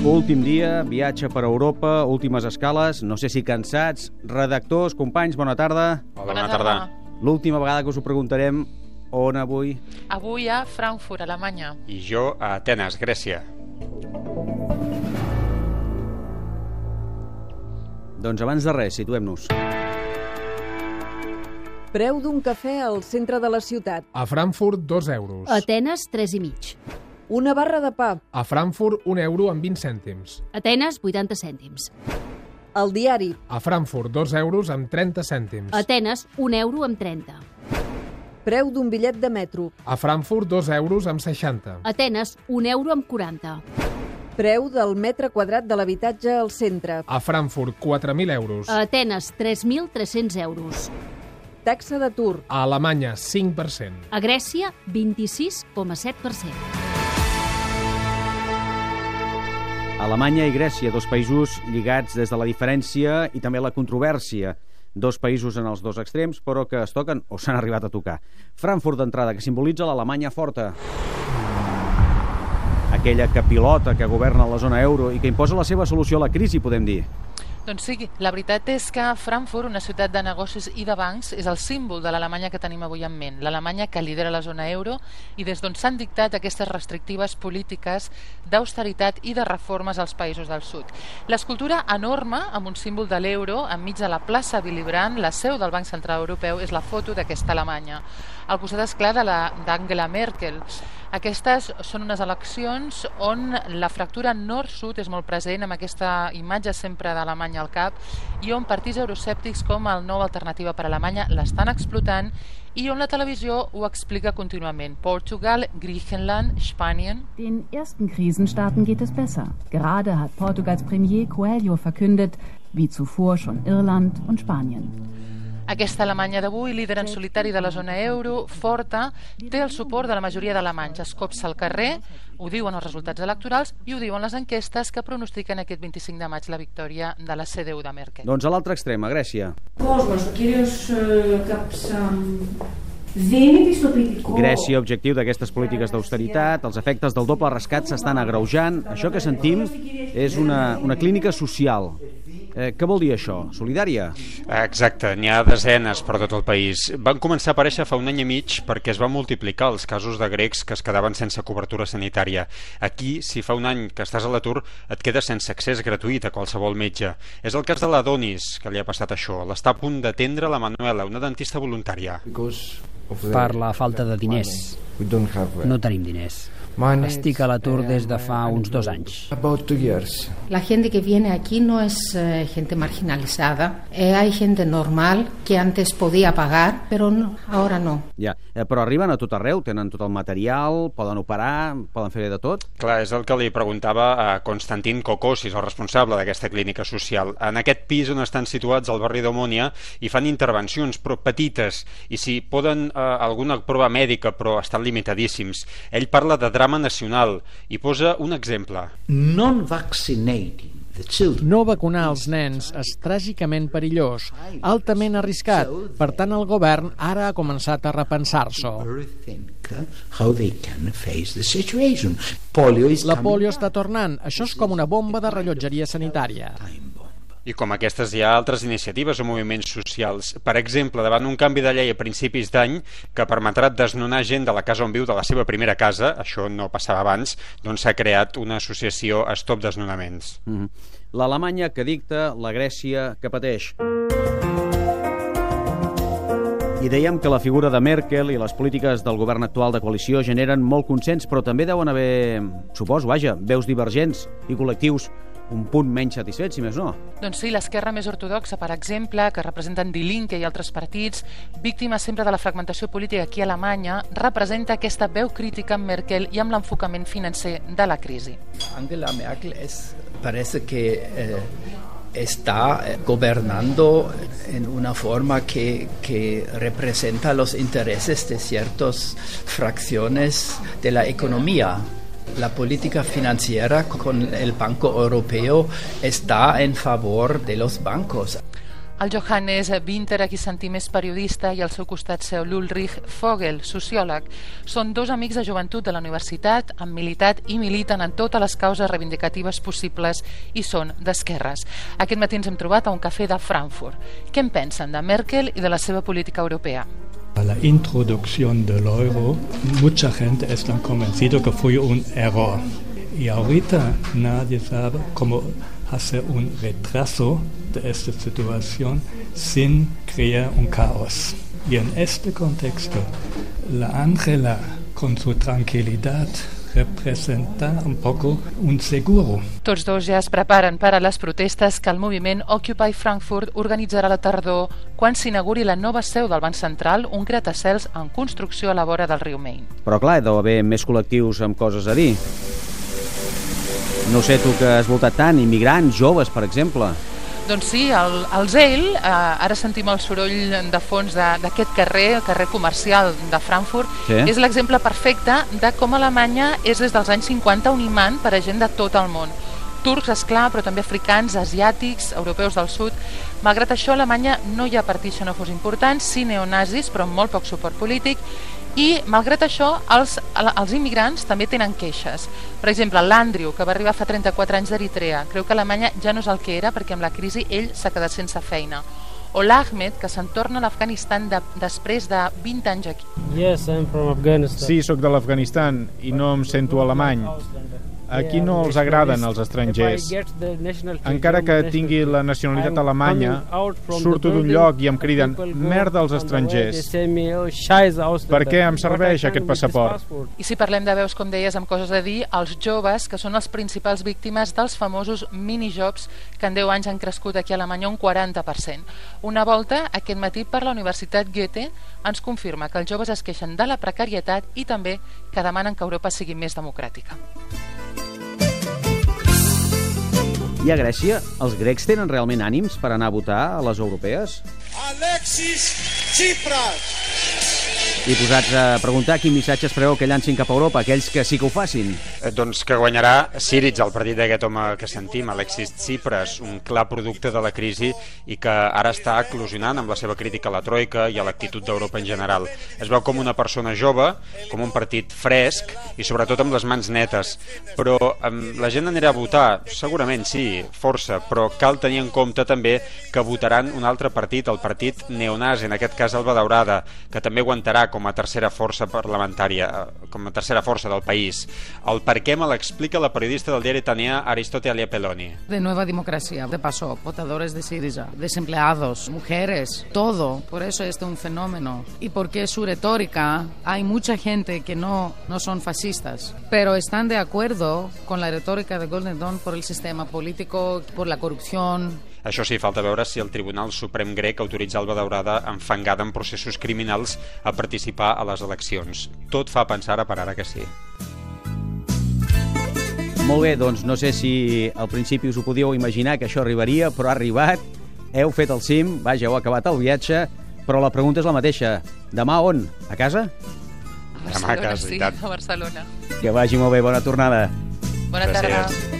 Últim dia, viatge per Europa, últimes escales, no sé si cansats. Redactors, companys, bona tarda. Hola, bona tarda. L'última vegada que us ho preguntarem, on avui? Avui a Frankfurt, Alemanya. I jo a Atenes, Grècia. Doncs abans de res, situem-nos. Preu d'un cafè al centre de la ciutat. A Frankfurt, 2 euros. Atenes, 3 i mig. Una barra de pa. A Frankfurt, 1 euro amb 20 cèntims. Atenes, 80 cèntims. El diari. A Frankfurt, 2 euros amb 30 cèntims. Atenes, 1 euro amb 30. Preu d'un bitllet de metro. A Frankfurt, 2 euros amb 60. Atenes, 1 euro amb 40. Preu del metre quadrat de l'habitatge al centre. A Frankfurt, 4.000 euros. A Atenes, 3.300 euros. Taxa d'atur. A Alemanya, 5%. A Grècia, 26,7%. Alemanya i Grècia, dos països lligats des de la diferència i també la controvèrsia. Dos països en els dos extrems, però que es toquen o s'han arribat a tocar. Frankfurt d'entrada, que simbolitza l'Alemanya forta. Aquella que pilota, que governa la zona euro i que imposa la seva solució a la crisi, podem dir. Doncs sí, la veritat és que Frankfurt, una ciutat de negocis i de bancs, és el símbol de l'Alemanya que tenim avui en ment. L'Alemanya que lidera la zona euro i des d'on s'han dictat aquestes restrictives polítiques d'austeritat i de reformes als països del sud. L'escultura enorme, amb un símbol de l'euro, enmig de la plaça Willy Brandt, la seu del Banc Central Europeu, és la foto d'aquesta Alemanya. Al costat, esclar, d'Angela Merkel. Aquestes són unes eleccions on la fractura nord-sud és molt present, amb aquesta imatge sempre d'Alemanya al cap, i on partits euroscèptics com el Nou Alternativa per Alemanya l'estan explotant i on la televisió ho explica contínuament. Portugal, Griechenland, Spanien... Den ersten Krisenstaaten geht es besser. Gerade hat Portugals Premier Coelho verkündet, wie zuvor schon Irland und Spanien. Aquesta Alemanya d'avui, líder en solitari de la zona euro, forta, té el suport de la majoria d'alemanys. Es copsa al carrer, ho diuen els resultats electorals i ho diuen les enquestes que pronostiquen aquest 25 de maig la victòria de la CDU de Merkel. Doncs a l'altre extrem, a Grècia. Cosmos, Grècia, objectiu d'aquestes polítiques d'austeritat, els efectes del doble rescat s'estan agreujant. Això que sentim és una, una clínica social. Eh, què vol dir això? Solidària? Exacte, n'hi ha desenes per tot el país. Van començar a aparèixer fa un any i mig perquè es van multiplicar els casos de grecs que es quedaven sense cobertura sanitària. Aquí, si fa un any que estàs a l'atur, et quedes sense accés gratuït a qualsevol metge. És el cas de la Donis, que li ha passat això. L'està a punt d'atendre la Manuela, una dentista voluntària. Per la falta de diners. No tenim diners. Estic a l'atur des de fa uns dos anys. La gente que viene aquí no es eh, gente marginalizada. Eh, hay gente normal que antes podía pagar, pero no, ahora no. Ja, eh, però arriben a tot arreu, tenen tot el material, poden operar, poden fer de tot. Clar, és el que li preguntava a Constantin Kokosis, el responsable d'aquesta clínica social. En aquest pis on estan situats al barri d'Omònia i fan intervencions, però petites, i si poden eh, alguna prova mèdica, però estan limitadíssims. Ell parla de drama nacional i posa un exemple. Non vaccinating no vacunar els nens és tràgicament perillós, altament arriscat. Per tant, el govern ara ha començat a repensar-s'ho. La polio està tornant. Això és com una bomba de rellotgeria sanitària. I com aquestes hi ha altres iniciatives o moviments socials. Per exemple, davant un canvi de llei a principis d'any que permetrà desnonar gent de la casa on viu de la seva primera casa, això no passava abans, doncs s'ha creat una associació Stop Desnonaments. Mm -hmm. L'Alemanya que dicta, la Grècia que pateix. I dèiem que la figura de Merkel i les polítiques del govern actual de coalició generen molt consens, però també deuen haver, suposo, vaja, veus divergents i col·lectius un punt menys satisfet, si més no. Doncs sí, l'esquerra més ortodoxa, per exemple, que representen Die Linke i altres partits, víctimes sempre de la fragmentació política aquí a Alemanya, representa aquesta veu crítica amb Merkel i amb l'enfocament financer de la crisi. Angela Merkel es, parece que eh, está gobernando en una forma que, que, representa los intereses de ciertas fracciones de la economía. La política financiera con el Banco Europeo está en favor de los bancos. El Johannes Winter, a qui sentim és periodista, i al seu costat seu l'Ulrich Fogel, sociòleg. Són dos amics de joventut de la universitat, han militat i militen en totes les causes reivindicatives possibles i són d'esquerres. Aquest matí ens hem trobat a un cafè de Frankfurt. Què en pensen de Merkel i de la seva política europea? La introducción del euro, mucha gente está convencido que fue un error. Y ahorita nadie sabe cómo hacer un retraso de esta situación sin crear un caos. Y en este contexto, la Ángela, con su tranquilidad, representa un poco un seguro. Tots dos ja es preparen per a les protestes que el moviment Occupy Frankfurt organitzarà a la tardor quan s'inauguri la nova seu del Banc Central, un gratacels en construcció a la vora del riu Main. Però clar, deu haver més col·lectius amb coses a dir. No sé tu que has voltat tant, immigrants, joves, per exemple. Doncs sí, el, el Zeil, eh, ara sentim el soroll de fons d'aquest carrer, el carrer comercial de Frankfurt, sí. és l'exemple perfecte de com Alemanya és des dels anys 50 un imant per a gent de tot el món. Turcs, és clar, però també africans, asiàtics, europeus del sud. Malgrat això, a Alemanya no hi ha partits xenòfos importants, sí neonazis, però amb molt poc suport polític, i malgrat això els, els immigrants també tenen queixes per exemple l'Andrew que va arribar fa 34 anys d'Eritrea creu que Alemanya ja no és el que era perquè amb la crisi ell s'ha quedat sense feina o l'Ahmed, que se'n torna a l'Afganistan de, després de 20 anys aquí. Yes, I'm from Afghanistan. Sí, sóc de l'Afganistan i no em sento alemany. Aquí no els agraden els estrangers. Encara que tingui la nacionalitat alemanya, surto d'un lloc i em criden merda als estrangers. Per què em serveix aquest passaport? I si parlem de veus, com deies, amb coses a dir, els joves, que són els principals víctimes dels famosos minijobs que en 10 anys han crescut aquí a Alemanya un 40%. Una volta, aquest matí, per la Universitat Goethe, ens confirma que els joves es queixen de la precarietat i també que demanen que Europa sigui més democràtica. I a Grècia, els grecs tenen realment ànims per anar a votar a les europees? Alexis Tsipras! I posats a preguntar quin missatge es preveu que llancin cap a Europa, aquells que sí que ho facin. Eh, doncs que guanyarà Síriz, el partit d'aquest home que sentim, Alexis Tsipras, un clar producte de la crisi i que ara està eclosionant amb la seva crítica a la Troika i a l'actitud d'Europa en general. Es veu com una persona jove, com un partit fresc i sobretot amb les mans netes. Però amb la gent anirà a votar? Segurament sí, força, però cal tenir en compte també que votaran un altre partit, el partit neonazi, en aquest cas Alba Daurada, que també aguantarà com a tercera força parlamentària, eh, com a tercera força del país. El per què me l'explica la periodista del diari italià Aristotelia Peloni. De nueva democracia, de paso, votadores de Siriza, desempleados, mujeres, todo. Por eso este es un fenómeno. Y porque su retórica, hay mucha gente que no, no son fascistas, pero están de acuerdo con la retórica de Golden Dawn por el sistema político, por la corrupción, això sí, falta veure si el Tribunal Suprem grec autoritza Alba Daurada enfangada en processos criminals a participar a les eleccions. Tot fa pensar a per ara que sí. Molt bé, doncs no sé si al principi us ho podíeu imaginar que això arribaria, però ha arribat, heu fet el cim, vaja, heu acabat el viatge, però la pregunta és la mateixa. Demà on? A casa? A Barcelona, Demà a casa, sí, a Barcelona. Que vagi molt bé, bona tornada. Bona Gràcies. tarda.